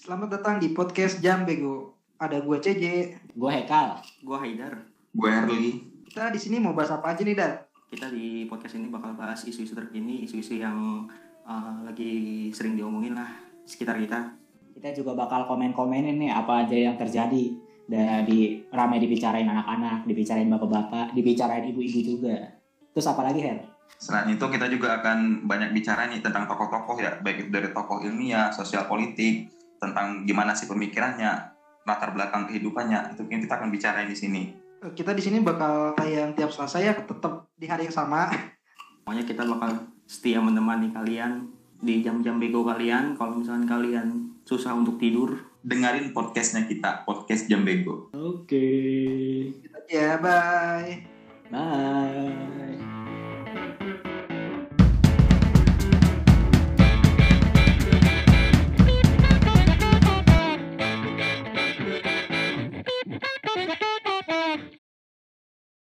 Selamat datang di podcast Jam Bego. Ada gue CJ. Gue Hekal. Gue Haidar. Gue Herli. Kita di sini mau bahas apa aja nih, Dar? Kita di podcast ini bakal bahas isu-isu terkini, isu-isu yang uh, lagi sering diomongin lah sekitar kita. Kita juga bakal komen-komenin nih apa aja yang terjadi. Dari ramai dibicarain anak-anak, dibicarain bapak-bapak, dibicarain ibu-ibu juga. Terus apa lagi Her? Selain itu kita juga akan banyak bicara nih tentang tokoh-tokoh ya, baik itu dari tokoh ilmiah, sosial politik, tentang gimana sih pemikirannya, latar belakang kehidupannya, itu yang kita akan bicarain di sini. Kita di sini bakal tayang tiap Selasa ya, tetap di hari yang sama. Pokoknya kita bakal setia menemani kalian di jam-jam bego kalian. Kalau misalnya kalian susah untuk tidur, Dengerin podcastnya kita, podcast Jam Bego. Oke. Ya, bye. Bye.